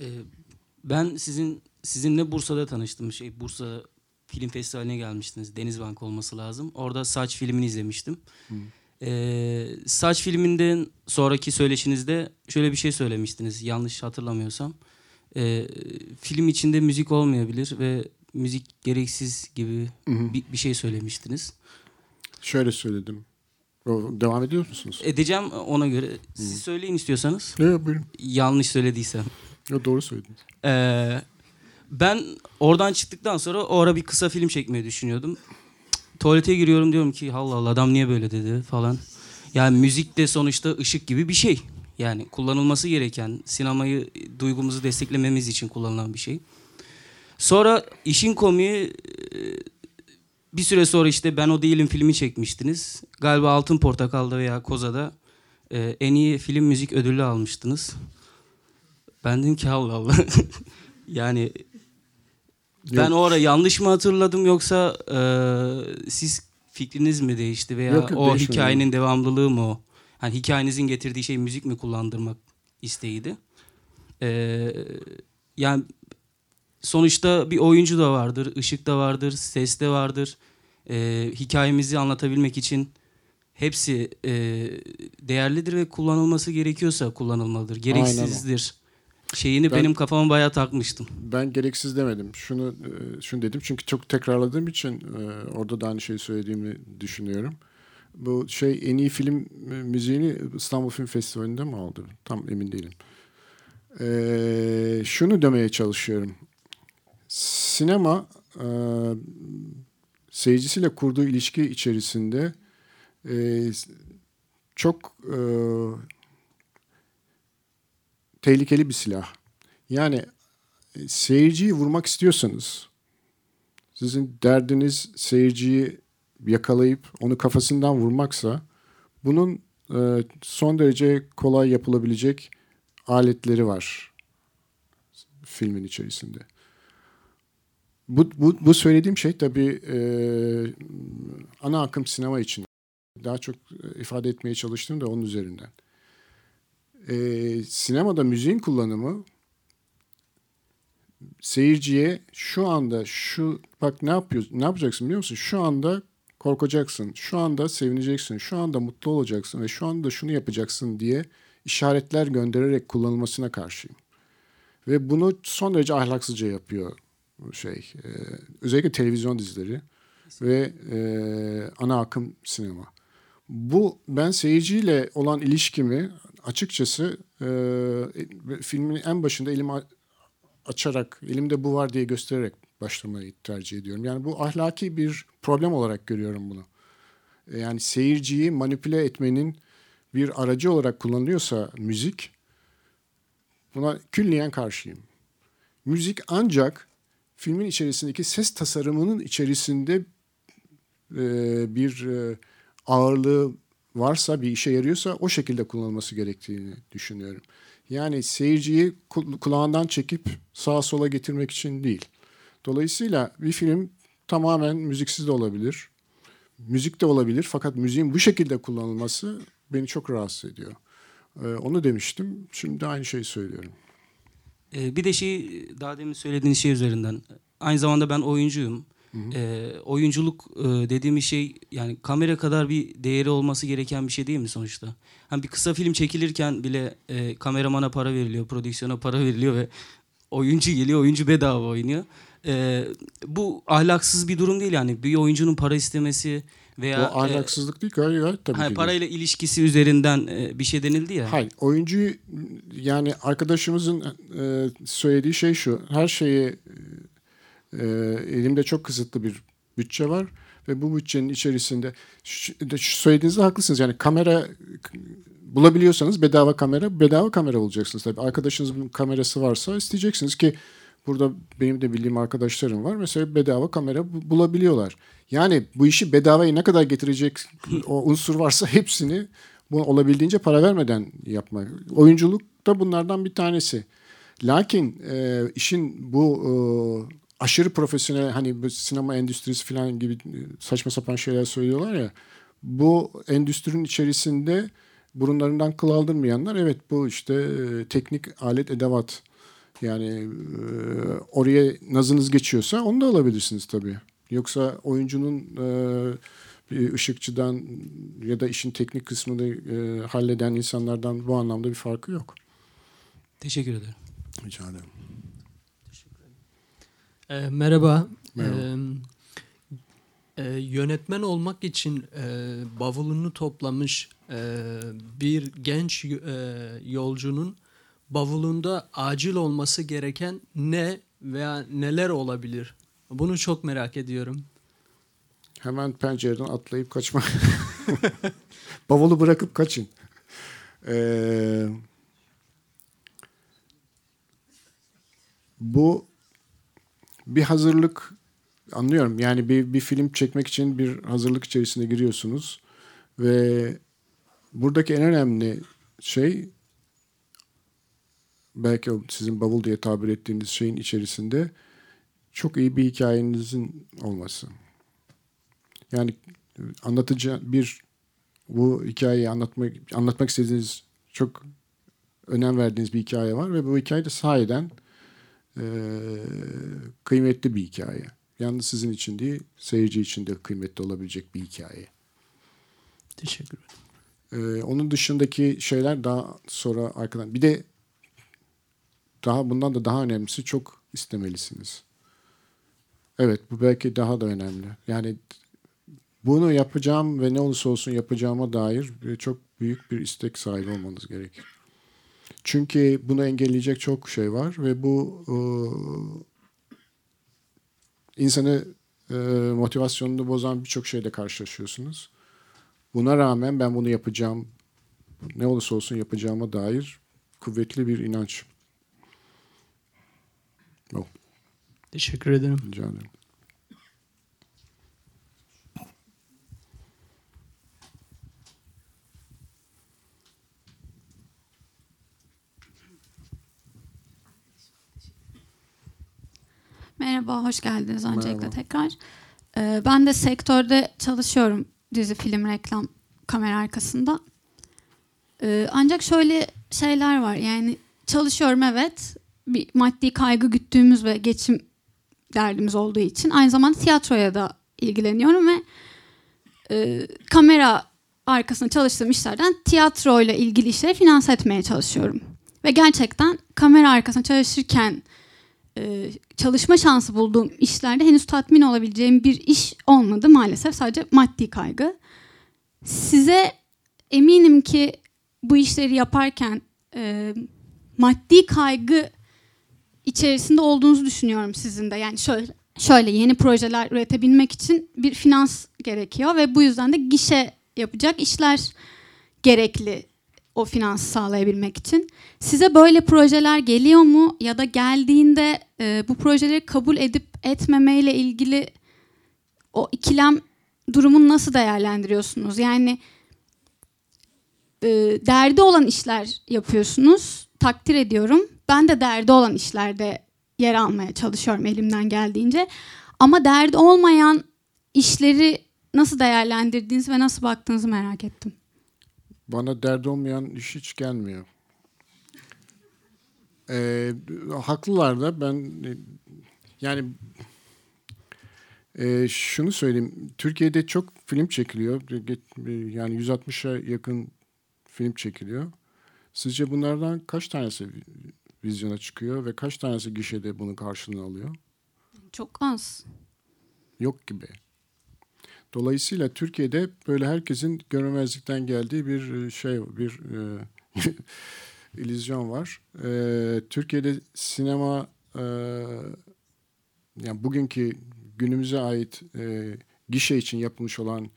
Ee, ben sizin sizinle Bursa'da tanıştım. Şey Bursa Film Festivali'ne gelmiştiniz. Denizbank olması lazım. Orada Saç filmini izlemiştim. Ee, Saç filminden sonraki söyleşinizde şöyle bir şey söylemiştiniz. Yanlış hatırlamıyorsam. Ee, film içinde müzik olmayabilir ve müzik gereksiz gibi bir, bir şey söylemiştiniz. Şöyle söyledim. Devam ediyor musunuz? Edeceğim ona göre. Siz söyleyin istiyorsanız. Yok buyurun. Yanlış söylediysem. Yo, doğru söylediniz. Ee, ben oradan çıktıktan sonra o ara bir kısa film çekmeyi düşünüyordum. Cık, Tuvalete giriyorum diyorum ki Allah Allah adam niye böyle dedi falan. Yani müzik de sonuçta ışık gibi bir şey. Yani kullanılması gereken, sinemayı duygumuzu desteklememiz için kullanılan bir şey. Sonra işin komiği e, bir süre sonra işte Ben O Değilim filmi çekmiştiniz. Galiba Altın Portakal'da veya Koza'da e, en iyi film müzik ödülü almıştınız. Ben dedim ki Allah Allah. yani ben Yok. o ara yanlış mı hatırladım yoksa e, siz fikriniz mi değişti veya Yok, yok, o değişmedi. hikayenin devamlılığı mı o? Hani hikayenizin getirdiği şey müzik mi kullandırmak isteğiydi? E, yani sonuçta bir oyuncu da vardır, ışık da vardır, ses de vardır. E, hikayemizi anlatabilmek için hepsi e, değerlidir ve kullanılması gerekiyorsa kullanılmalıdır. Gereksizdir. Şeyini Ben- benim kafama bayağı takmıştım. Ben gereksiz demedim. Şunu e, şunu dedim çünkü çok tekrarladığım için e, orada da aynı şeyi söylediğimi düşünüyorum. Bu şey en iyi film e, müziğini İstanbul Film Festivali'nde mi aldı? Tam emin değilim. E, şunu demeye çalışıyorum. Sinema e, seyircisiyle kurduğu ilişki içerisinde e, çok e, tehlikeli bir silah. Yani e, seyirciyi vurmak istiyorsanız sizin derdiniz seyirciyi yakalayıp onu kafasından vurmaksa bunun e, son derece kolay yapılabilecek aletleri var filmin içerisinde. Bu, bu, bu söylediğim şey tabii e, ana akım sinema için daha çok e, ifade etmeye çalıştım da onun üzerinden. E, sinemada müziğin kullanımı seyirciye şu anda şu bak ne yapıyorsun ne yapacaksın biliyor musun? Şu anda korkacaksın, şu anda sevineceksin, şu anda mutlu olacaksın ve şu anda şunu yapacaksın diye işaretler göndererek kullanılmasına karşıyım. Ve bunu son derece ahlaksızca yapıyor şey. e, özellikle televizyon dizileri ve e, ana akım sinema. Bu ben seyirciyle olan ilişkimi açıkçası e, filmin en başında elimi açarak elimde bu var diye göstererek başlamayı tercih ediyorum. Yani bu ahlaki bir problem olarak görüyorum bunu. E, Yani seyirciyi manipüle etmenin bir aracı olarak kullanılıyorsa müzik buna külliyen karşıyım. Müzik ancak filmin içerisindeki ses tasarımının içerisinde e, bir e, ağırlığı varsa bir işe yarıyorsa o şekilde kullanılması gerektiğini düşünüyorum. Yani seyirciyi kul- kulağından çekip sağa sola getirmek için değil. Dolayısıyla bir film tamamen müziksiz de olabilir. Müzik de olabilir fakat müziğin bu şekilde kullanılması beni çok rahatsız ediyor. Ee, onu demiştim. Şimdi aynı şeyi söylüyorum. Ee, bir de şey daha demin söylediğiniz şey üzerinden. Aynı zamanda ben oyuncuyum. Ee, oyunculuk e, dediğimiz şey yani kamera kadar bir değeri olması gereken bir şey değil mi sonuçta? Hani bir kısa film çekilirken bile e, kameramana para veriliyor, prodüksiyona para veriliyor ve oyuncu geliyor, oyuncu bedava oynuyor. Ee, bu ahlaksız bir durum değil yani. Bir oyuncunun para istemesi veya o ahlaksızlık değil gayet, gayet tabii e, ha, ki. değil. parayla ilişkisi üzerinden e, bir şey denildi ya. Hayır, oyuncuyu yani arkadaşımızın e, söylediği şey şu. Her şeyi e, elimde çok kısıtlı bir bütçe var ve bu bütçenin içerisinde şu, şu söylediğinizde haklısınız. Yani kamera bulabiliyorsanız bedava kamera, bedava kamera bulacaksınız tabii. Arkadaşınızın kamerası varsa isteyeceksiniz ki burada benim de bildiğim arkadaşlarım var. Mesela bedava kamera bu- bulabiliyorlar. Yani bu işi bedavaya ne kadar getirecek o unsur varsa hepsini bu olabildiğince para vermeden yapmak. Oyunculuk da bunlardan bir tanesi. Lakin e, işin bu e, aşırı profesyonel hani bu sinema endüstrisi falan gibi e, saçma sapan şeyler söylüyorlar ya. Bu endüstrinin içerisinde burunlarından kıl aldırmayanlar evet bu işte e, teknik alet edevat Yani e, oraya nazınız geçiyorsa onu da alabilirsiniz tabii. Yoksa oyuncunun bir ışıkçıdan ya da işin teknik kısmını e, halleden insanlardan bu anlamda bir farkı yok. Teşekkür ederim. Rica ederim. E, merhaba. Merhaba. E, e, yönetmen olmak için e, bavulunu toplamış e, bir genç e, yolcunun bavulunda acil olması gereken ne veya neler olabilir? Bunu çok merak ediyorum. Hemen pencereden atlayıp kaçmak. Bavulu bırakıp kaçın. Ee, bu bir hazırlık anlıyorum. Yani bir, bir film çekmek için bir hazırlık içerisine giriyorsunuz ve buradaki en önemli şey belki sizin bavul diye tabir ettiğiniz şeyin içerisinde çok iyi bir hikayenizin olması. Yani anlatıcı bir bu hikayeyi anlatmak anlatmak istediğiniz çok önem verdiğiniz bir hikaye var ve bu hikaye de sahiden e, kıymetli bir hikaye. Yalnız sizin için değil, seyirci için de kıymetli olabilecek bir hikaye. Teşekkür ederim. Ee, onun dışındaki şeyler daha sonra arkadan. Bir de daha bundan da daha önemlisi çok istemelisiniz. Evet bu belki daha da önemli. Yani bunu yapacağım ve ne olursa olsun yapacağıma dair çok büyük bir istek sahibi olmanız gerekir. Çünkü bunu engelleyecek çok şey var ve bu e, insanı e, motivasyonunu bozan birçok şeyle karşılaşıyorsunuz. Buna rağmen ben bunu yapacağım, ne olursa olsun yapacağıma dair kuvvetli bir inanç. Oh, Teşekkür ederim. rica ederim. Merhaba, hoş geldiniz öncelikle tekrar. Ee, ben de sektörde çalışıyorum dizi, film, reklam, kamera arkasında. Ee, ancak şöyle şeyler var yani çalışıyorum evet bir maddi kaygı güttüğümüz ve geçim derdimiz olduğu için aynı zamanda tiyatroya da ilgileniyorum ve e, kamera arkasında çalıştığım işlerden tiyatroyla ilgili işleri finanse etmeye çalışıyorum. Ve gerçekten kamera arkasında çalışırken e, çalışma şansı bulduğum işlerde henüz tatmin olabileceğim bir iş olmadı maalesef. Sadece maddi kaygı. Size eminim ki bu işleri yaparken e, maddi kaygı içerisinde olduğunuzu düşünüyorum sizin de. Yani şöyle şöyle yeni projeler üretebilmek için bir finans gerekiyor ve bu yüzden de gişe yapacak işler gerekli o finansı sağlayabilmek için. Size böyle projeler geliyor mu ya da geldiğinde e, bu projeleri kabul edip etmemeyle ilgili o ikilem durumunu nasıl değerlendiriyorsunuz? Yani e, derdi olan işler yapıyorsunuz. Takdir ediyorum. Ben de derdi olan işlerde yer almaya çalışıyorum elimden geldiğince. Ama derdi olmayan işleri nasıl değerlendirdiğiniz ve nasıl baktığınızı merak ettim. Bana derdi olmayan iş hiç gelmiyor. Ee, haklılar da ben e, yani e, şunu söyleyeyim. Türkiye'de çok film çekiliyor. Yani 160'a yakın film çekiliyor. Sizce bunlardan kaç tanesi vizyona çıkıyor ve kaç tanesi gişede bunun karşılığını alıyor? Çok az. Yok gibi. Dolayısıyla Türkiye'de böyle herkesin görmezlikten geldiği bir e, şey, bir e, illüzyon var. E, Türkiye'de sinema e, yani bugünkü günümüze ait e, gişe için yapılmış olan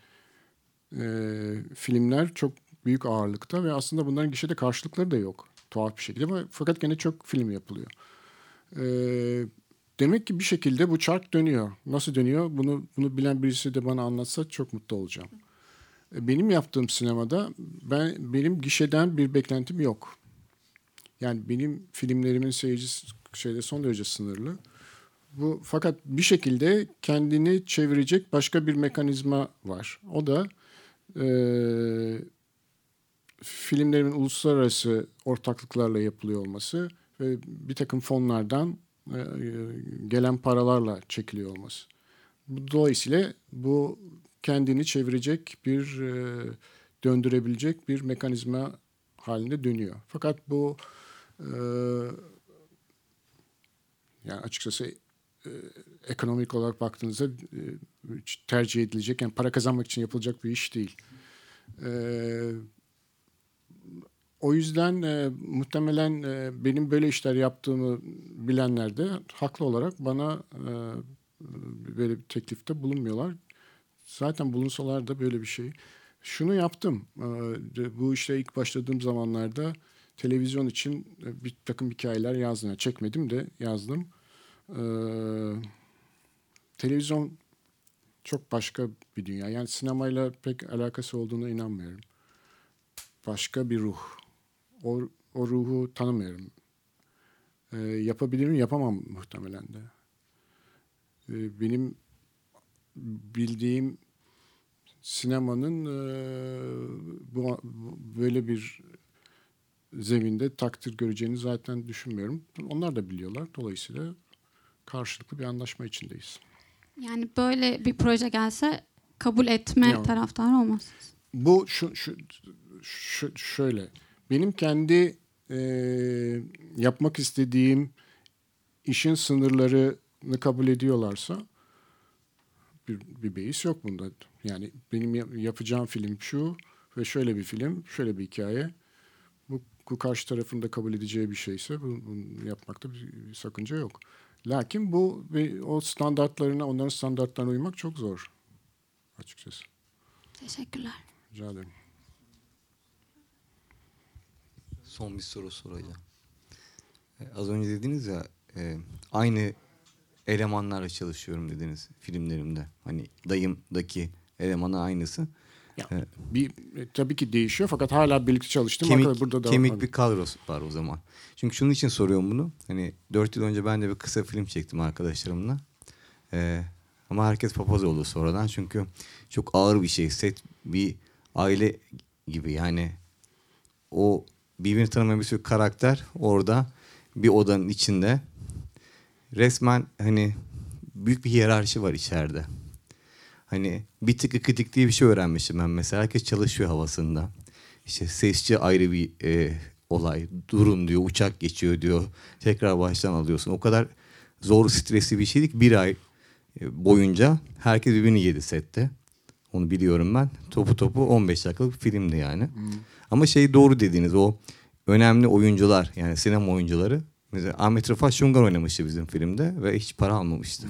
e, filmler çok büyük ağırlıkta ve aslında bunların gişede karşılıkları da yok tuhaf bir şekilde fakat gene çok film yapılıyor. E, demek ki bir şekilde bu çark dönüyor. Nasıl dönüyor? Bunu bunu bilen birisi de bana anlatsa çok mutlu olacağım. E, Benim yaptığım sinemada ben benim gişeden bir beklentim yok. Yani benim filmlerimin seyircisi şeyde son derece sınırlı. Bu fakat bir şekilde kendini çevirecek başka bir mekanizma var. O da e, filmlerimin uluslararası ortaklıklarla yapılıyor olması ve bir takım fonlardan gelen paralarla çekiliyor olması. Dolayısıyla bu kendini çevirecek bir e, döndürebilecek bir mekanizma halinde dönüyor. Fakat bu e, yani açıkçası e, ekonomik olarak baktığınızda e, tercih edilecek yani para kazanmak için yapılacak bir iş değil. O yüzden e, muhtemelen e, benim böyle işler yaptığımı bilenler de haklı olarak bana e, böyle bir teklifte bulunmuyorlar. Zaten bulunsalar da böyle bir şey. Şunu yaptım. E, bu işte ilk başladığım zamanlarda televizyon için e, bir takım hikayeler yazdım. Yani çekmedim de yazdım. E, televizyon çok başka bir dünya. Yani sinemayla pek alakası olduğuna inanmıyorum. Başka bir ruh. O, o ruhu tanımıyorum. E, yapabilirim, yapamam muhtemelen de. E, benim bildiğim sinemanın e, bu, böyle bir zeminde takdir göreceğini zaten düşünmüyorum. Onlar da biliyorlar. Dolayısıyla karşılıklı bir anlaşma içindeyiz. Yani böyle bir proje gelse kabul etme Yok. taraftarı olmaz. Bu şu, şu, şu şöyle. Benim kendi e, yapmak istediğim işin sınırlarını kabul ediyorlarsa bir, bir beis yok bunda. Yani benim yap- yapacağım film şu ve şöyle bir film, şöyle bir hikaye. Bu, bu karşı tarafın da kabul edeceği bir şeyse bu- bunu yapmakta bir, bir sakınca yok. Lakin bu o standartlarına, onların standartlarına uymak çok zor açıkçası. Teşekkürler. Rica ederim. Son bir soru soracağım. E, Az önce dediniz ya e, aynı elemanlarla çalışıyorum dediniz filmlerimde. Hani dayımdaki elemanı aynısı. Ya, Evet. bir e, tabii ki değişiyor fakat hala birlikte çalıştım. Kemik, burada da kemik bir kadrosu var o zaman. Çünkü şunun için soruyorum bunu. Hani dört yıl önce ben de bir kısa film çektim arkadaşlarımla. Ee, ama herkes papaz oldu sonradan. Çünkü çok ağır bir şey. Set bir aile gibi yani. O birbirini tanımayan bir sürü karakter orada bir odanın içinde. Resmen hani büyük bir hiyerarşi var içeride. Hani bir tık iki tık diye bir şey öğrenmişim ben mesela. Herkes çalışıyor havasında. İşte sesçi ayrı bir e, olay. Durun diyor, uçak geçiyor diyor. Tekrar baştan alıyorsun. O kadar zor, stresli bir şeydi ki bir ay e, boyunca herkes birbirini yedi sette. Onu biliyorum ben. Topu topu 15 dakikalık bir filmdi yani. Ama şey doğru dediğiniz o önemli oyuncular yani sinema oyuncuları. Mesela Ahmet Rıfat Şungar oynamıştı bizim filmde ve hiç para almamıştı.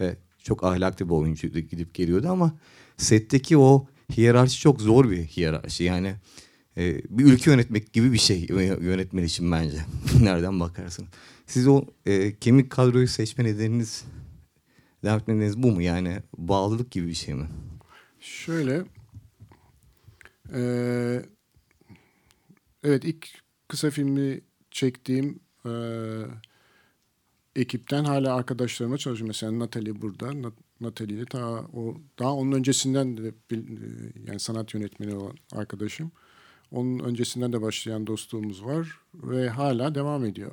Ve çok ahlaklı bir oyuncuydu gidip geliyordu ama setteki o hiyerarşi çok zor bir hiyerarşi. Yani e, bir ülke yönetmek gibi bir şey yö- yönetmen için bence. Nereden bakarsın. Siz o e, kemik kadroyu seçme nedeniniz devam nedeniniz bu mu? Yani bağlılık gibi bir şey mi? Şöyle. eee, evet ilk kısa filmi çektiğim eee, ekipten hala arkadaşlarıma çalışıyorum. Mesela Natalie burada. Na- Natalie de ta o daha onun öncesinden de yani sanat yönetmeni olan arkadaşım. Onun öncesinden de başlayan dostluğumuz var ve hala devam ediyor.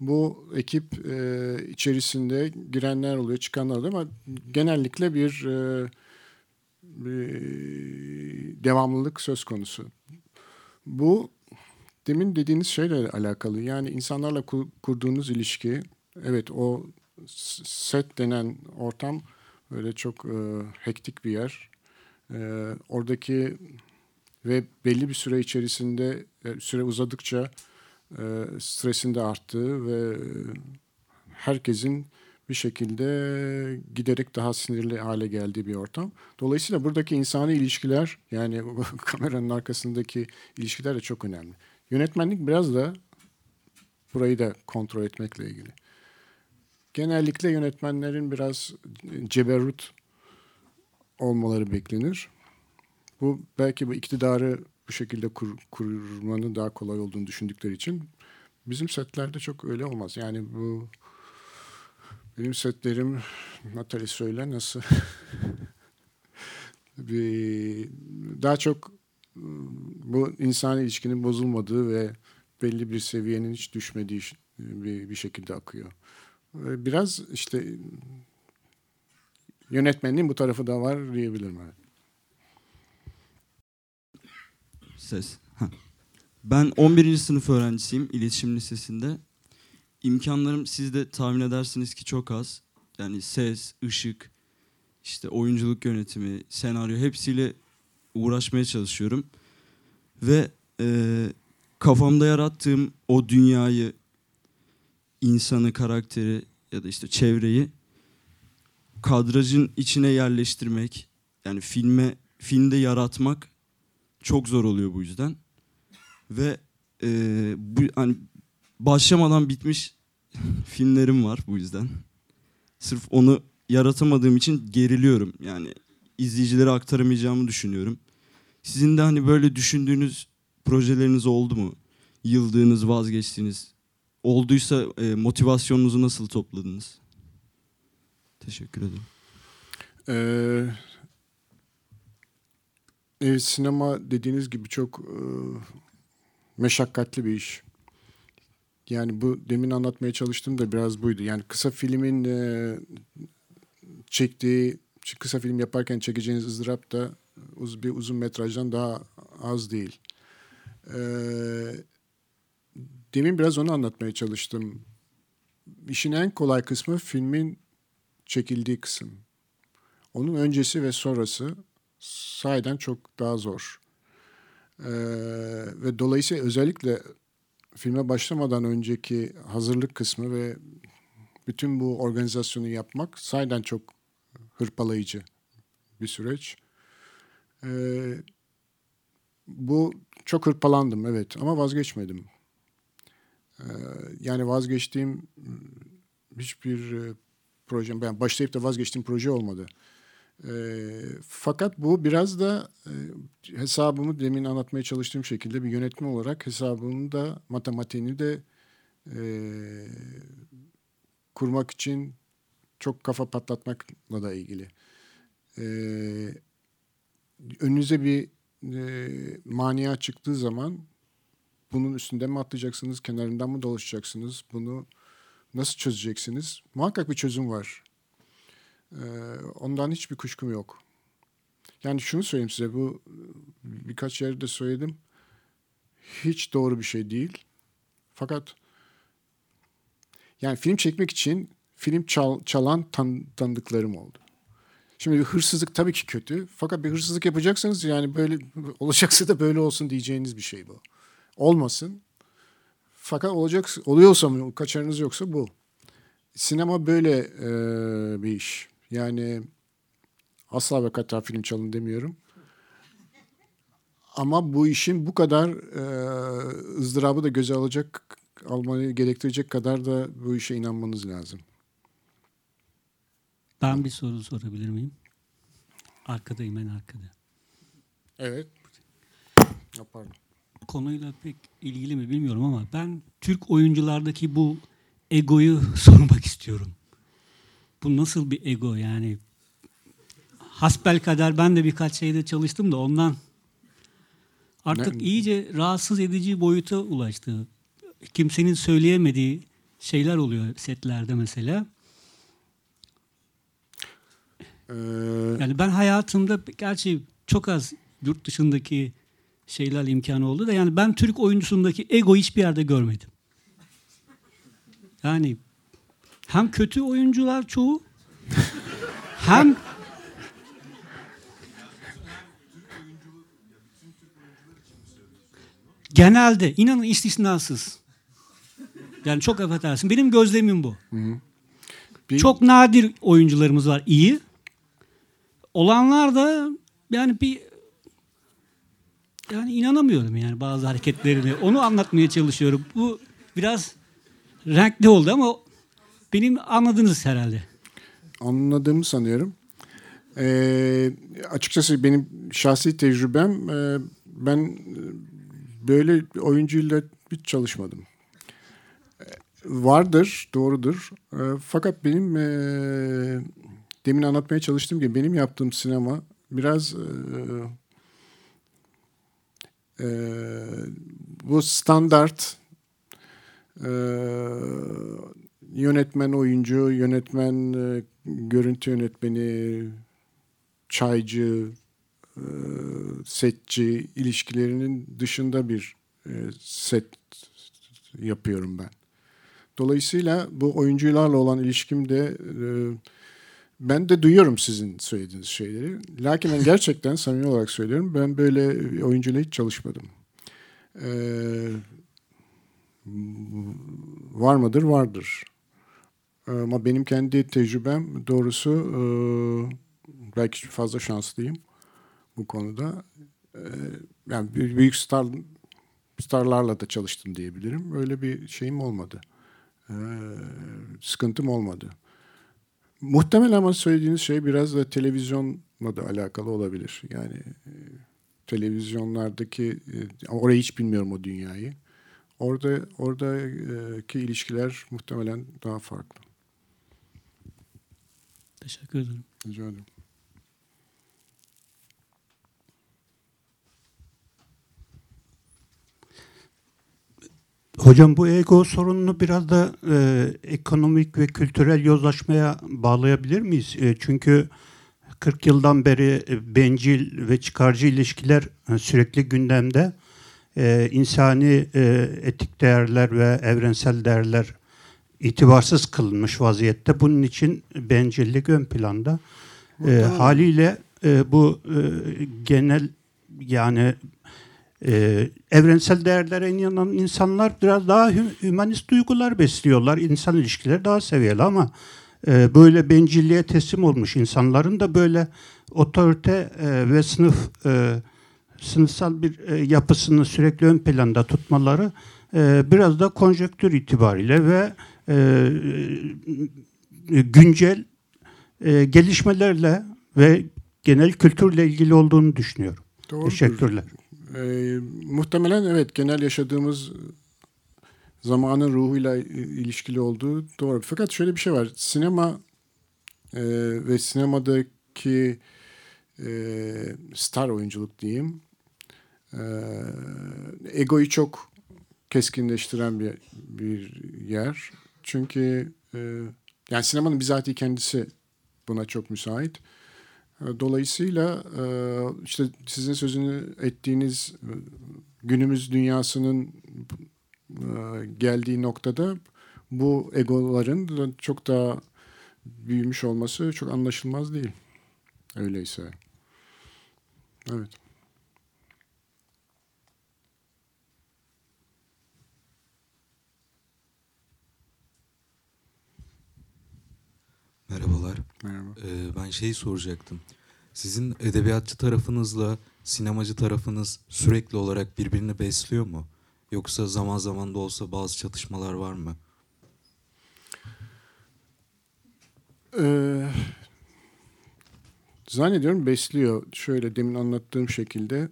Bu ekip eee, içerisinde girenler oluyor, çıkanlar oluyor ama genellikle bir eee bir devamlılık söz konusu. Bu demin dediğiniz şeyle alakalı. Yani insanlarla ku- kurduğunuz ilişki, evet o set denen ortam böyle çok e, hektik bir yer. E, oradaki ve belli bir süre içerisinde e, süre uzadıkça e, stresin de arttığı ve herkesin bir şekilde giderek daha sinirli hale geldiği bir ortam. Dolayısıyla buradaki insani ilişkiler yani kameranın arkasındaki ilişkiler de çok önemli. Yönetmenlik biraz da burayı da kontrol etmekle ilgili. Genellikle yönetmenlerin biraz ceberrut olmaları beklenir. Bu belki bu iktidarı bu şekilde kur, kurmanın daha kolay olduğunu düşündükleri için bizim setlerde çok öyle olmaz. Yani bu benim setlerim Natalie söyle nasıl? bir, daha çok bu insan ilişkinin bozulmadığı ve belli bir seviyenin hiç düşmediği bir, bir şekilde akıyor. E, Biraz işte yönetmenliğin bu tarafı da var diyebilirim. Evet. Ses. Heh. Ben 11. sınıf öğrencisiyim iletişim lisesinde. İmkanlarım siz de tahmin edersiniz ki çok az. Yani ses, ışık, işte oyunculuk yönetimi, senaryo hepsiyle uğraşmaya çalışıyorum. Ve e, kafamda yarattığım o dünyayı, insanı, karakteri ya da işte çevreyi kadrajın içine yerleştirmek, yani filme filmde yaratmak çok zor oluyor bu yüzden. Ve e, bu hani başlamadan bitmiş filmlerim var bu yüzden. Sırf onu yaratamadığım için geriliyorum. Yani izleyicilere aktaramayacağımı düşünüyorum. Sizin de hani böyle düşündüğünüz projeleriniz oldu mu? Yıldığınız, vazgeçtiğiniz. Olduysa e, motivasyonunuzu nasıl topladınız? Teşekkür ederim. Ee, evet, sinema dediğiniz gibi çok e, meşakkatli bir iş. Yani bu demin anlatmaya çalıştığım da biraz buydu. Yani kısa filmin e, çektiği, kısa film yaparken çekeceğiniz ızdırap da uz, bir uzun metrajdan daha az değil. Ee, demin biraz onu anlatmaya çalıştım. İşin en kolay kısmı filmin çekildiği kısım. Onun öncesi ve sonrası sahiden çok daha zor. Ee, ve dolayısıyla özellikle filme başlamadan önceki hazırlık kısmı ve bütün bu organizasyonu yapmak sahiden çok hırpalayıcı bir süreç. Ee, bu çok hırpalandım evet ama vazgeçmedim. Ee, yani vazgeçtiğim hiçbir e, projem, ben başlayıp da vazgeçtiğim proje olmadı. E, fakat bu biraz da e, hesabımı demin anlatmaya çalıştığım şekilde bir yönetmen olarak hesabımı da matematiğini de e, kurmak için çok kafa patlatmakla da ilgili. E, önünüze bir e, mania çıktığı zaman bunun üstünden mi atlayacaksınız, kenarından mı dolaşacaksınız, bunu nasıl çözeceksiniz? Muhakkak bir çözüm var. Ee, ondan hiçbir kuşkum yok. Yani şunu söyleyeyim size, bu birkaç yerde söyledim. Hiç doğru bir şey değil. Fakat yani film çekmek için film çal, çalan tan, tanıdıklarım oldu. Şimdi bir hırsızlık tabii ki kötü. Fakat bir hırsızlık yapacaksanız yani böyle olacaksa da böyle olsun diyeceğiniz bir şey bu. Olmasın. Fakat olacak oluyorsa mı kaçarınız yoksa bu. Sinema böyle e, bir iş. Yani asla ve kata film çalın demiyorum. Ama bu işin bu kadar e, ızdırabı da göze alacak, almayı gerektirecek kadar da bu işe inanmanız lazım. Ben bir soru sorabilir miyim? Arkadayım en arkada. Evet. Pardon. Konuyla pek ilgili mi bilmiyorum ama ben Türk oyunculardaki bu egoyu sormak istiyorum. Bu nasıl bir ego yani? Hasbel kadar ben de birkaç şeyde çalıştım da ondan artık Ne- iyice rahatsız edici boyuta ulaştı. Kimsenin söyleyemediği şeyler oluyor setlerde mesela. Ee, Yani ben hayatımda gerçi çok az yurt dışındaki şeyler imkanı oldu da yani ben Türk oyuncusundaki ego hiçbir yerde görmedim. Yani hem kötü oyuncular çoğu hem genelde inanın istisnasız. Yani çok affedersin. Benim gözlemim bu. bir- Çok nadir oyuncularımız var iyi. Olanlar da yani bir yani inanamıyorum yani bazı hareketlerine. Onu anlatmaya çalışıyorum. Bu biraz renkli oldu ama benim anladınız herhalde. anladığımı sanıyorum. Ee, açıkçası benim şahsi tecrübem e, ben böyle oyuncuyla hiç çalışmadım. E, vardır, doğrudur. E, fakat benim e, demin anlatmaya çalıştığım gibi benim yaptığım sinema biraz e, e, bu standart Ee, yönetmen oyuncu, yönetmen e, görüntü yönetmeni, çaycı, e, setçi ilişkilerinin dışında bir e, set yapıyorum ben. Dolayısıyla bu oyuncularla olan ilişkimde e, ben de duyuyorum sizin söylediğiniz şeyleri. Lakin ben gerçekten samimi olarak söylüyorum. Ben böyle oyuncuyla hiç çalışmadım. Ee, var mıdır? Vardır. Ama benim kendi tecrübem doğrusu e, belki fazla şanslıyım bu konuda. E, yani büyük star starlarla da çalıştım diyebilirim. Öyle bir şeyim olmadı. E, sıkıntım olmadı. Muhtemelen ama söylediğiniz şey biraz da televizyonla da alakalı olabilir. Yani e, televizyonlardaki e, orayı hiç bilmiyorum o dünyayı. Orada oradaki ilişkiler muhtemelen daha farklı. Teşekkür ederim. Rica ederim. Hocam bu ego sorununu biraz da e, ekonomik ve kültürel yozlaşmaya bağlayabilir miyiz? E, çünkü 40 yıldan beri e, bencil ve çıkarcı ilişkiler e, sürekli gündemde. E, insani e, etik değerler ve evrensel değerler itibarsız kılınmış vaziyette. Bunun için bencillik ön planda. E, haliyle e, bu e, genel yani e, evrensel değerlere inanan insanlar biraz daha hü- hümanist duygular besliyorlar. İnsan ilişkileri daha seviyeli ama e, böyle bencilliğe teslim olmuş insanların da böyle otorite e, ve sınıf e, sınıfsal bir e, yapısını sürekli ön planda tutmaları e, biraz da konjektür itibariyle ve e, güncel e, gelişmelerle ve genel kültürle ilgili olduğunu düşünüyorum. Doğrudur. Teşekkürler. Ee, muhtemelen evet genel yaşadığımız zamanın ruhuyla ilişkili olduğu doğru. Fakat şöyle bir şey var. Sinema e, ve sinemadaki e, star oyunculuk diyeyim e, egoyu çok keskinleştiren bir, bir yer. Çünkü e, yani sinemanın bizatihi kendisi buna çok müsait. Dolayısıyla e, işte sizin sözünü ettiğiniz e, günümüz dünyasının e, geldiği noktada bu egoların çok daha büyümüş olması çok anlaşılmaz değil. Öyleyse. Evet. Merhabalar. Merhaba. Ee, ben şeyi soracaktım. Sizin edebiyatçı tarafınızla sinemacı tarafınız sürekli olarak birbirini besliyor mu? Yoksa zaman zaman da olsa bazı çatışmalar var mı? Ee, zannediyorum besliyor. Şöyle demin anlattığım şekilde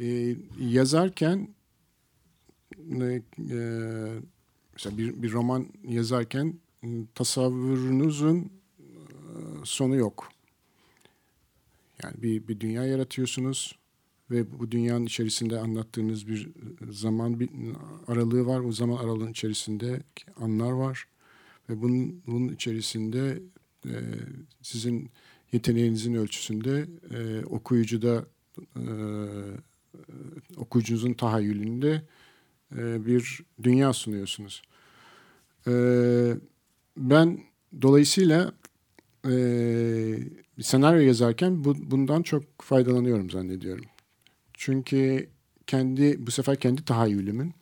e, yazarken e, mesela bir, bir roman yazarken m, tasavvurunuzun sonu yok. Yani bir, bir dünya yaratıyorsunuz ve bu dünyanın içerisinde anlattığınız bir zaman bir aralığı var. O zaman aralığın içerisinde anlar var. Ve bunun, bunun içerisinde e, sizin yeteneğinizin ölçüsünde e, okuyucuda e, okuyucunuzun tahayyülünde e, bir dünya sunuyorsunuz. E, ben dolayısıyla e, senaryo yazarken bu, bundan çok faydalanıyorum zannediyorum. Çünkü kendi bu sefer kendi tahayyülümün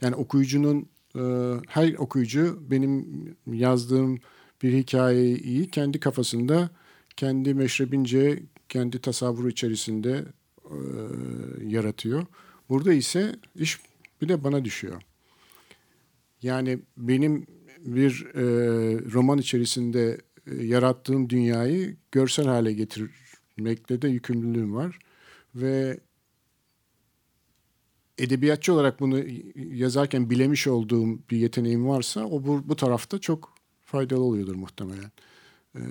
yani okuyucunun e, her okuyucu benim yazdığım bir hikayeyi kendi kafasında kendi meşrebince kendi tasavvuru içerisinde e, yaratıyor. Burada ise iş bir de bana düşüyor. Yani benim bir e, roman içerisinde yarattığım dünyayı görsel hale getirmekle de yükümlülüğüm var. Ve edebiyatçı olarak bunu yazarken bilemiş olduğum bir yeteneğim varsa o bu, bu tarafta çok faydalı oluyordur muhtemelen. E,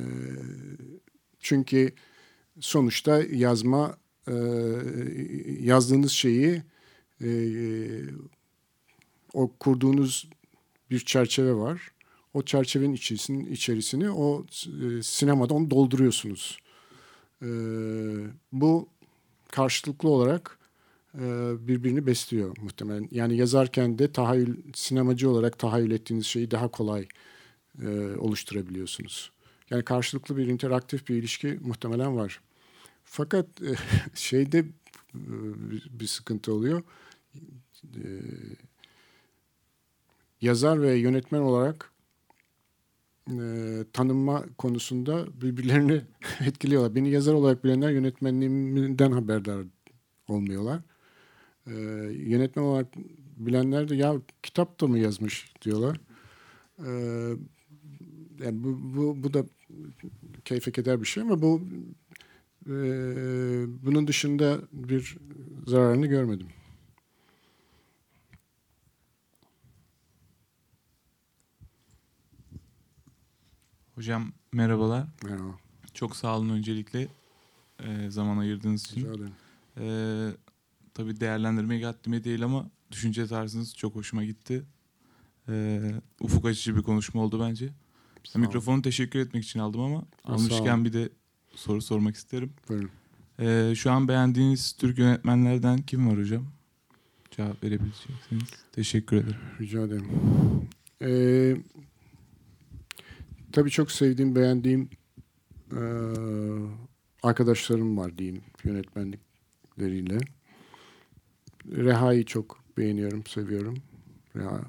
çünkü sonuçta yazma e, yazdığınız şeyi e, o kurduğunuz bir çerçeve var. O çerçevenin içerisini, içerisini o e, sinemada onu dolduruyorsunuz. E, bu karşılıklı olarak e, birbirini besliyor muhtemelen. Yani yazarken de tahayyül, sinemacı olarak tahayyül ettiğiniz şeyi daha kolay e, oluşturabiliyorsunuz. Yani karşılıklı bir interaktif bir ilişki muhtemelen var. Fakat e, şeyde e, bir sıkıntı oluyor. E, yazar ve yönetmen olarak e, tanınma konusunda birbirlerini etkiliyorlar. Beni yazar olarak bilenler yönetmenliğimden haberdar olmuyorlar. E, yönetmen olarak bilenler de ya kitap da mı yazmış diyorlar. E, yani bu, bu, bu da keyfe keder bir şey ama bu e, bunun dışında bir zararını görmedim. Hocam merhabalar. Merhaba. Çok sağ olun öncelikle e, zaman ayırdığınız için. Rica ederim. E, tabii değerlendirmeye haddime değil ama düşünce tarzınız çok hoşuma gitti. E, ufuk açıcı bir konuşma oldu bence. Sağ olun. Mikrofonu teşekkür etmek için aldım ama almışken bir de soru sormak isterim. Buyurun. E, şu an beğendiğiniz Türk yönetmenlerden kim var hocam? Cevap verebileceksiniz. Teşekkür ederim. Rica ederim. Ee, tabii çok sevdiğim, beğendiğim eee, arkadaşlarım var diyeyim yönetmenlikleriyle. Reha'yı çok beğeniyorum, seviyorum. Reha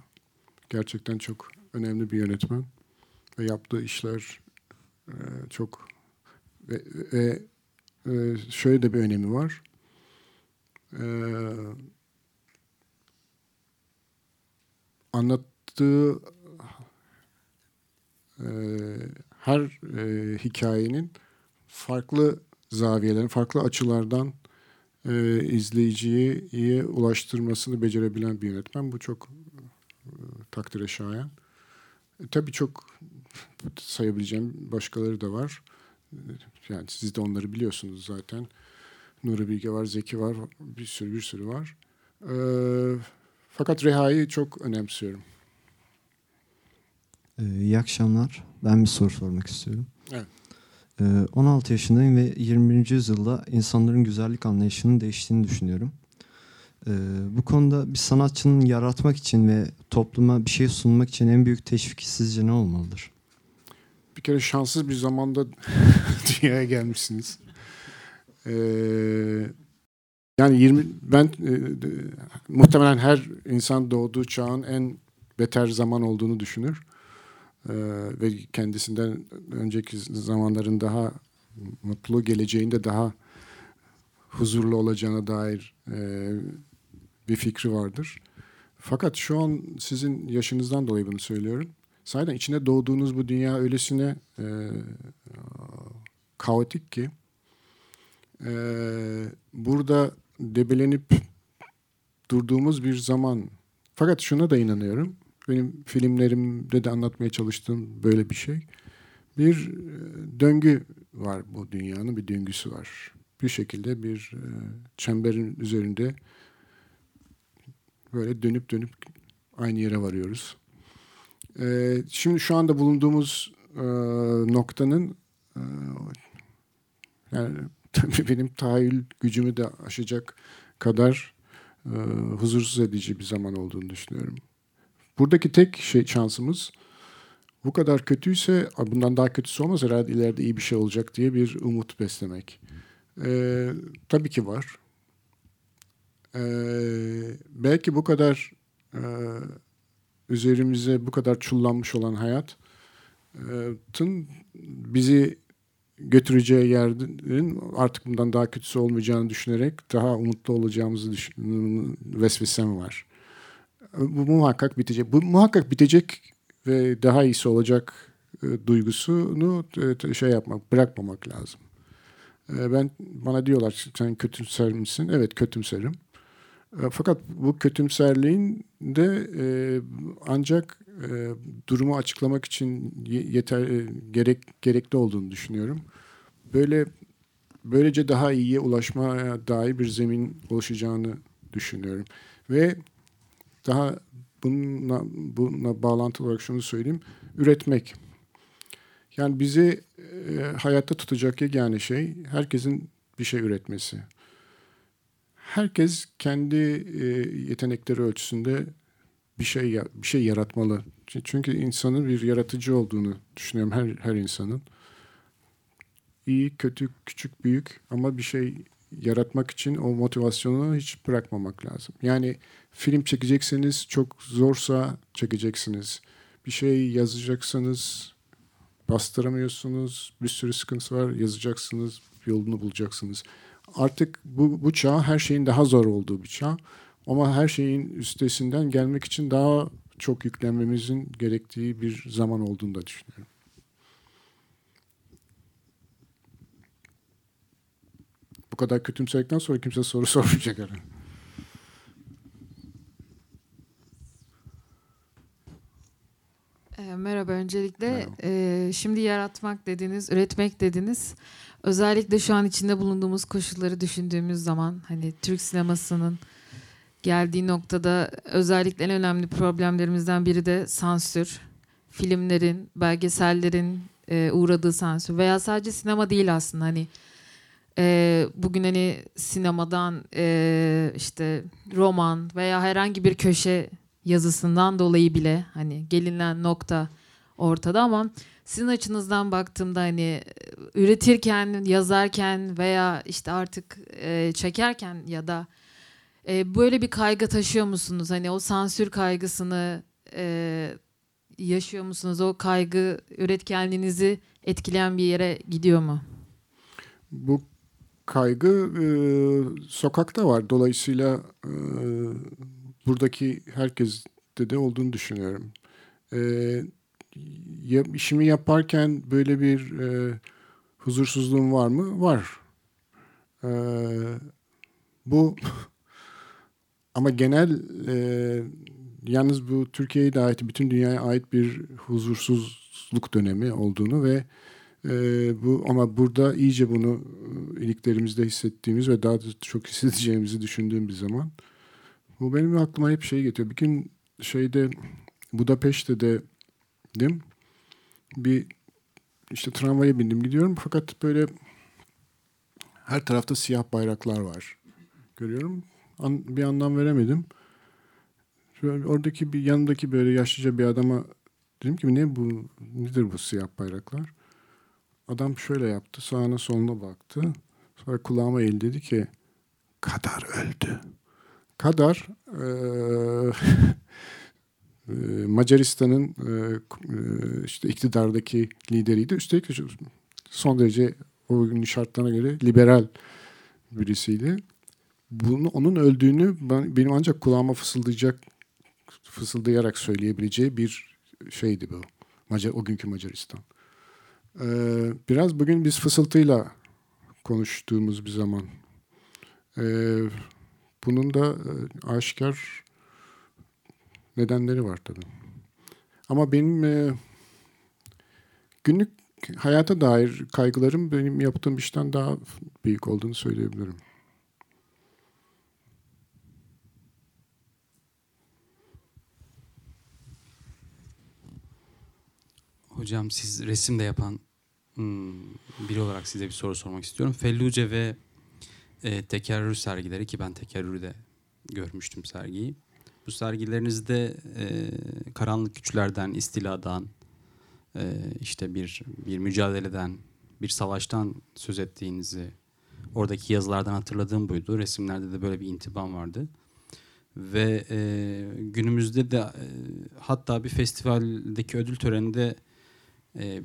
gerçekten çok önemli bir yönetmen ve yaptığı işler eee, çok ve, ve eee, şöyle de bir önemi var. Eee anlattığı e, her e, hikayenin farklı zaviyelerin, farklı açılardan e, izleyiciye iyi ulaştırmasını becerebilen bir yönetmen. Bu çok e, takdire şayan. E, tabii çok sayabileceğim başkaları da var. E, Yani siz de onları biliyorsunuz zaten. Nuri Bilge var, Zeki var, bir sürü bir sürü var. E, fakat Reha'yı çok önemsiyorum. Ee, iyi akşamlar. Ben bir soru sormak istiyorum. Evet. Ee, 16 yaşındayım ve 21. yüzyılda insanların güzellik anlayışının değiştiğini düşünüyorum. Ee, bu konuda bir sanatçının yaratmak için ve topluma bir şey sunmak için en büyük teşviki sizce ne olmalıdır? Bir kere şanssız bir zamanda dünyaya gelmişsiniz. Ee, yani 20 ben e, e, muhtemelen her insan doğduğu çağın en beter zaman olduğunu düşünür. Ee, ve kendisinden önceki zamanların daha mutlu geleceğinde daha huzurlu olacağına dair e, bir fikri vardır. Fakat şu an sizin yaşınızdan dolayı bunu söylüyorum. Sahiden içine doğduğunuz bu dünya öylesine e, kaotik ki e, burada debelenip durduğumuz bir zaman. Fakat şuna da inanıyorum. Benim filmlerimde de anlatmaya çalıştığım böyle bir şey. Bir e, döngü var bu dünyanın bir döngüsü var. Bir şekilde bir e, çemberin üzerinde böyle dönüp dönüp aynı yere varıyoruz. E, şimdi şu anda bulunduğumuz noktanın yani tabii benim tahayyül gücümü de aşacak kadar huzursuz edici bir zaman olduğunu düşünüyorum. Buradaki tek şey şansımız bu kadar kötüyse bundan daha kötüsü olmaz herhalde ileride iyi bir şey olacak diye bir umut beslemek. E, tabii ki var. E, belki bu kadar e, üzerimize bu kadar çullanmış olan hayatın bizi götüreceği yerin artık bundan daha kötüsü olmayacağını düşünerek daha umutlu olacağımızı düşün, vesvesem var. Bu muhakkak bitecek. Bu muhakkak bitecek ve daha iyisi olacak e, duygusunu e, şey yapmak, bırakmamak lazım. E, ben bana diyorlar sen kötümser misin? Evet kötümserim. E, fakat bu kötümserliğin de e, ancak e, durumu açıklamak için yeter e, gerek gerekli olduğunu düşünüyorum. Böyle böylece daha iyiye ulaşmaya dair bir zemin oluşacağını düşünüyorum ve daha bununla, bununla bağlantılı olarak şunu söyleyeyim. Üretmek. Yani bizi e, hayatta tutacak yegane şey herkesin bir şey üretmesi. Herkes kendi e, yetenekleri ölçüsünde bir şey bir şey yaratmalı. Çünkü insanın bir yaratıcı olduğunu düşünüyorum her her insanın. İyi, kötü, küçük, büyük ama bir şey yaratmak için o motivasyonu hiç bırakmamak lazım. Yani film çekecekseniz çok zorsa çekeceksiniz. Bir şey yazacaksanız bastıramıyorsunuz. Bir sürü sıkıntı var. Yazacaksınız. Yolunu bulacaksınız. Artık bu, bu çağ her şeyin daha zor olduğu bir çağ. Ama her şeyin üstesinden gelmek için daha çok yüklenmemizin gerektiği bir zaman olduğunu da düşünüyorum. Bu kadar kötümsedikten sonra kimse soru sormayacak herhalde. Merhaba öncelikle. Merhaba. e, şimdi yaratmak dediniz, üretmek dediniz. Özellikle şu an içinde bulunduğumuz koşulları düşündüğümüz zaman hani Türk sinemasının geldiği noktada özellikle en önemli problemlerimizden biri de sansür. Filmlerin, belgesellerin e, uğradığı sansür veya sadece sinema değil aslında hani e, bugün hani sinemadan e, işte roman veya herhangi bir köşe yazısından dolayı bile hani gelinen nokta ortada ama sizin açınızdan baktığımda hani üretirken, yazarken veya işte artık e, çekerken ya da e, böyle bir kaygı taşıyor musunuz? Hani o sansür kaygısını e, yaşıyor musunuz? O kaygı üretkenliğinizi etkileyen bir yere gidiyor mu? Bu kaygı e, sokakta var. Dolayısıyla e, buradaki herkeste de olduğunu düşünüyorum. E, ya, işimi yaparken böyle bir e, huzursuzluğum var mı? Var. E, bu ama genel e, yalnız bu Türkiye'ye de ait, bütün dünyaya ait bir huzursuzluk dönemi olduğunu ve ee, bu ama burada iyice bunu e, iliklerimizde hissettiğimiz ve daha da çok hissedeceğimizi düşündüğüm bir zaman bu benim aklıma hep şey getiriyor. Bir gün şeyde Budapeşte'de dim bir işte tramvaya bindim gidiyorum fakat böyle her tarafta siyah bayraklar var. Görüyorum. An, bir anlam veremedim. Şöyle oradaki bir yanındaki böyle yaşlıca bir adama dedim ki ne bu nedir bu siyah bayraklar? Adam şöyle yaptı. Sağına soluna baktı. Sonra kulağıma eğildi dedi ki Kadar öldü. Kadar eee, eee, Macaristan'ın eee, eee, işte iktidardaki lideriydi. Üstelik son derece o günün şartlarına göre liberal birisiydi. Bunu, onun öldüğünü ben, benim ancak kulağıma fısıldayacak fısıldayarak söyleyebileceği bir şeydi bu. Macar, o günkü Macaristan. Ee, biraz bugün biz fısıltıyla konuştuğumuz bir zaman. Ee, bunun da e, aşikar nedenleri var tabii. Ama benim e, günlük hayata dair kaygılarım benim yaptığım işten daha büyük olduğunu söyleyebilirim. Hocam siz resim de yapan hmm, biri olarak size bir soru sormak istiyorum. Felluce ve e, tekerrür sergileri ki ben tekerrürü de görmüştüm sergiyi. Bu sergilerinizde e, karanlık güçlerden, istiladan, e, işte bir bir mücadeleden, bir savaştan söz ettiğinizi oradaki yazılardan hatırladığım buydu. Resimlerde de böyle bir intibam vardı. Ve e, günümüzde de e, hatta bir festivaldeki ödül töreninde e,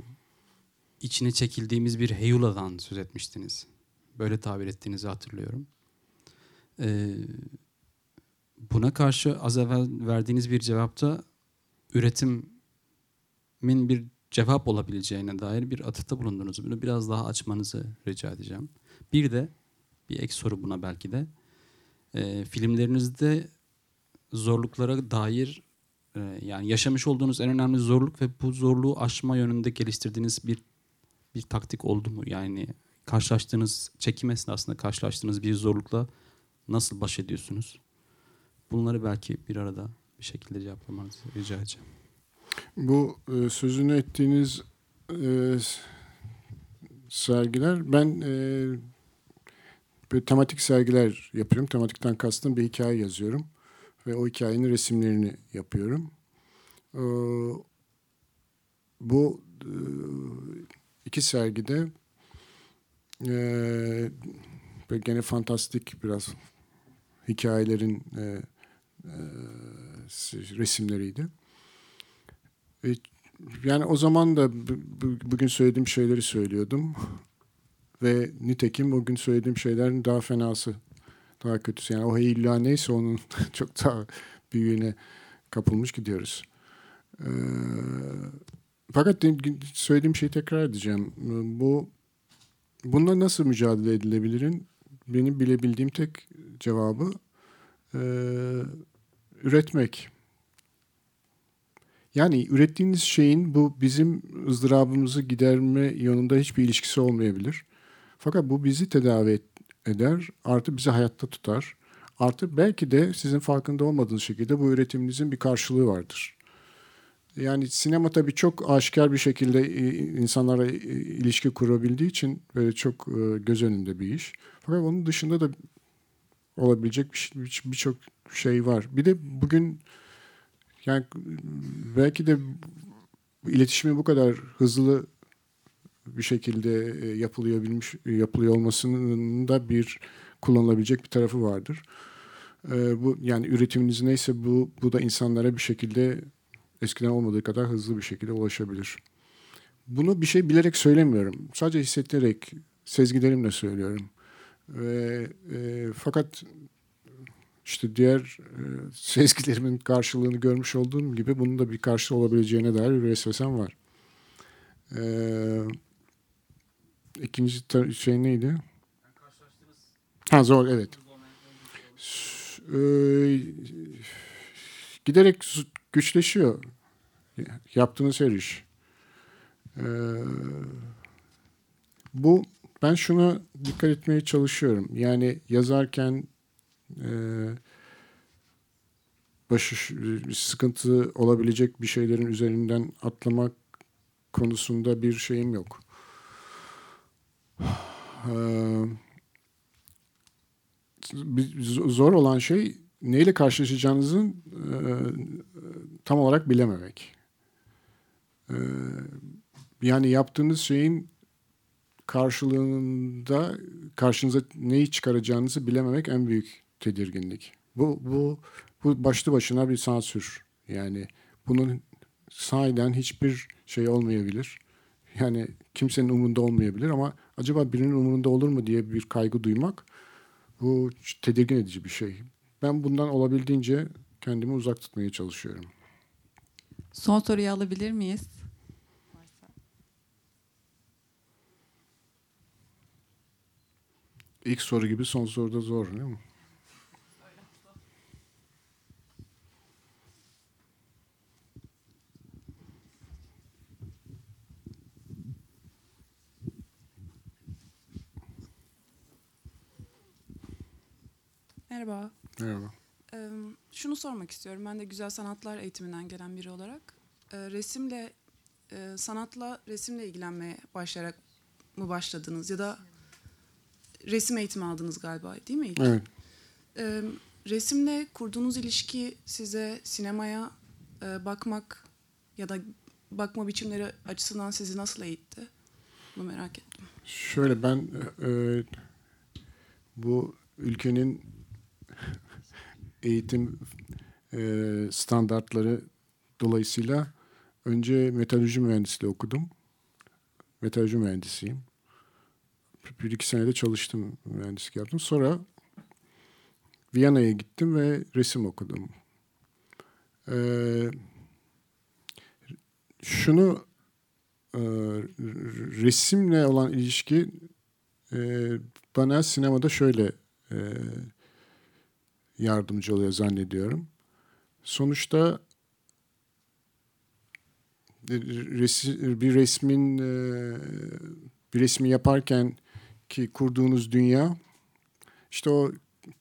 içine çekildiğimiz bir heyuladan söz etmiştiniz. Böyle tabir ettiğinizi hatırlıyorum. E, buna karşı az evvel verdiğiniz bir cevapta üretimin bir cevap olabileceğine dair bir atıfta bulundunuz. Bunu biraz daha açmanızı rica edeceğim. Bir de bir ek soru buna belki de. E, filmlerinizde zorluklara dair e, yani yaşamış olduğunuz en önemli zorluk ve bu zorluğu aşma yönünde geliştirdiğiniz bir bir taktik oldu mu? Yani karşılaştığınız çekim esnasında karşılaştığınız bir zorlukla nasıl baş ediyorsunuz? Bunları belki bir arada bir şekilde cevaplamanızı rica edeceğim. Bu e, sözünü ettiğiniz e, sergiler ben e, böyle tematik sergiler yapıyorum. Tematikten kastım bir hikaye yazıyorum ve o hikayenin resimlerini yapıyorum. E, bu e, iki sergide e, böyle gene fantastik biraz hikayelerin e, e, resimleriydi. E, yani o zaman da bu- bu- bugün söylediğim şeyleri söylüyordum. Ve nitekim o gün söylediğim şeylerin daha fenası, daha kötüsü. Yani o illa neyse onun çok daha büyüğüne kapılmış gidiyoruz. Ee, fakat söylediğim şeyi tekrar edeceğim. Bu bununla nasıl mücadele edilebilirin? Benim bilebildiğim tek cevabı e, üretmek. Yani ürettiğiniz şeyin bu bizim ızdırabımızı giderme yönünde hiçbir ilişkisi olmayabilir. Fakat bu bizi tedavi et- eder, artı bizi hayatta tutar. Artı belki de sizin farkında olmadığınız şekilde bu üretiminizin bir karşılığı vardır. Yani sinema tabii çok aşikar bir şekilde e, insanlara e, ilişki kurabildiği için böyle çok e, göz önünde bir iş. Fakat onun dışında da olabilecek şey- bir- birçok şey var. Bir de bugün yani belki de iletişimin bu kadar hızlı bir şekilde yapılıyor bilmiş yapılıyor olmasının da bir kullanılabilecek bir tarafı vardır. Bu yani üretiminiz neyse bu bu da insanlara bir şekilde eskiden olmadığı kadar hızlı bir şekilde ulaşabilir. Bunu bir şey bilerek söylemiyorum. Sadece hissettirerek, sezgilerimle söylüyorum. Ve e, fakat işte diğer e, sezgilerimin karşılığını görmüş olduğum gibi bunun da bir karşılığı olabileceğine dair bir vesvesem var. E, ikinci ta- şey neydi? Ha zor evet. S- e, giderek güçleşiyor yaptığınız her iş. E, bu ben şuna dikkat etmeye çalışıyorum. Yani yazarken e, başı sıkıntı olabilecek bir şeylerin üzerinden atlamak konusunda bir şeyim yok. Z- zor olan şey neyle karşılaşacağınızın eee, tam olarak bilememek. Eee, yani yaptığınız şeyin karşılığında karşınıza neyi çıkaracağınızı bilememek en büyük tedirginlik. Bu bu bu başlı başına bir sansür. Yani bunun sahiden hiçbir şey olmayabilir. Yani kimsenin umurunda olmayabilir ama acaba birinin umurunda olur mu diye bir kaygı duymak bu tedirgin edici bir şey. Ben bundan olabildiğince kendimi uzak tutmaya çalışıyorum. Son soruyu alabilir miyiz? İlk soru gibi son soruda zor değil mi? Merhaba. Merhaba. Ee, şunu sormak istiyorum. Ben de güzel sanatlar eğitiminden gelen biri olarak. Ee, resimle, e, sanatla, resimle ilgilenmeye başlayarak mı başladınız? Ya da resim eğitimi aldınız galiba değil mi ilk? Evet. Ee, resimle kurduğunuz ilişki size sinemaya e, bakmak ya da bakma biçimleri açısından sizi nasıl eğitti? Bunu merak ettim. Şöyle ben e, bu ülkenin eğitim e, standartları dolayısıyla önce metalurji mühendisliği okudum. Metalurji mühendisiyim. Bir iki senede çalıştım, mühendislik yaptım. Sonra Viyana'ya gittim ve resim okudum. Ee, şunu e, resimle olan ilişki e, bana sinemada şöyle e, yardımcı oluyor zannediyorum. Sonuçta bir resmin e, bir resmi yaparken ki kurduğunuz dünya işte o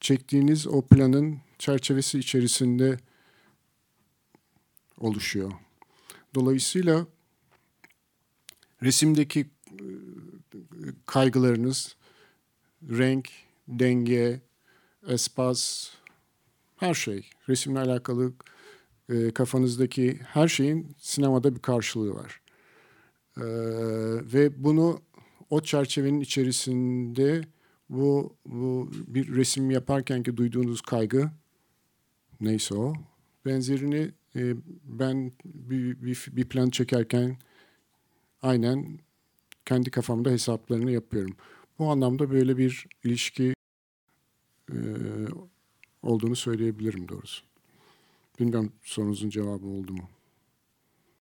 çektiğiniz o planın çerçevesi içerisinde oluşuyor. Dolayısıyla resimdeki e, kaygılarınız renk, denge, espas, her şey. Resimle alakalı e, kafanızdaki her şeyin sinemada bir karşılığı var. E, ve bunu o çerçevenin içerisinde bu, bu bir resim yaparken ki duyduğunuz kaygı neyse o benzerini e, ben bir, bir, bir plan çekerken aynen kendi kafamda hesaplarını yapıyorum. Bu anlamda böyle bir ilişki e, olduğunu söyleyebilirim doğrusu. Bilmiyorum sorunuzun cevabı oldu mu?